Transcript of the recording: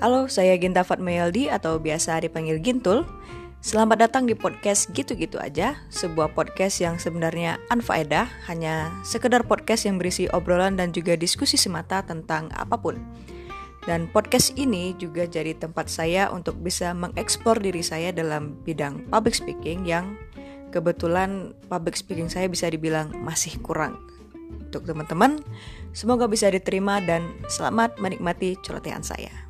Halo, saya Ginta Fatmayaldi atau biasa dipanggil Gintul. Selamat datang di podcast Gitu-Gitu Aja, sebuah podcast yang sebenarnya anfaedah, hanya sekedar podcast yang berisi obrolan dan juga diskusi semata tentang apa pun. Dan podcast ini juga jadi tempat saya untuk bisa mengeksplor diri saya dalam bidang public speaking yang kebetulan public speaking saya bisa dibilang masih kurang. Untuk teman-teman, semoga bisa diterima dan selamat menikmati celotehan saya.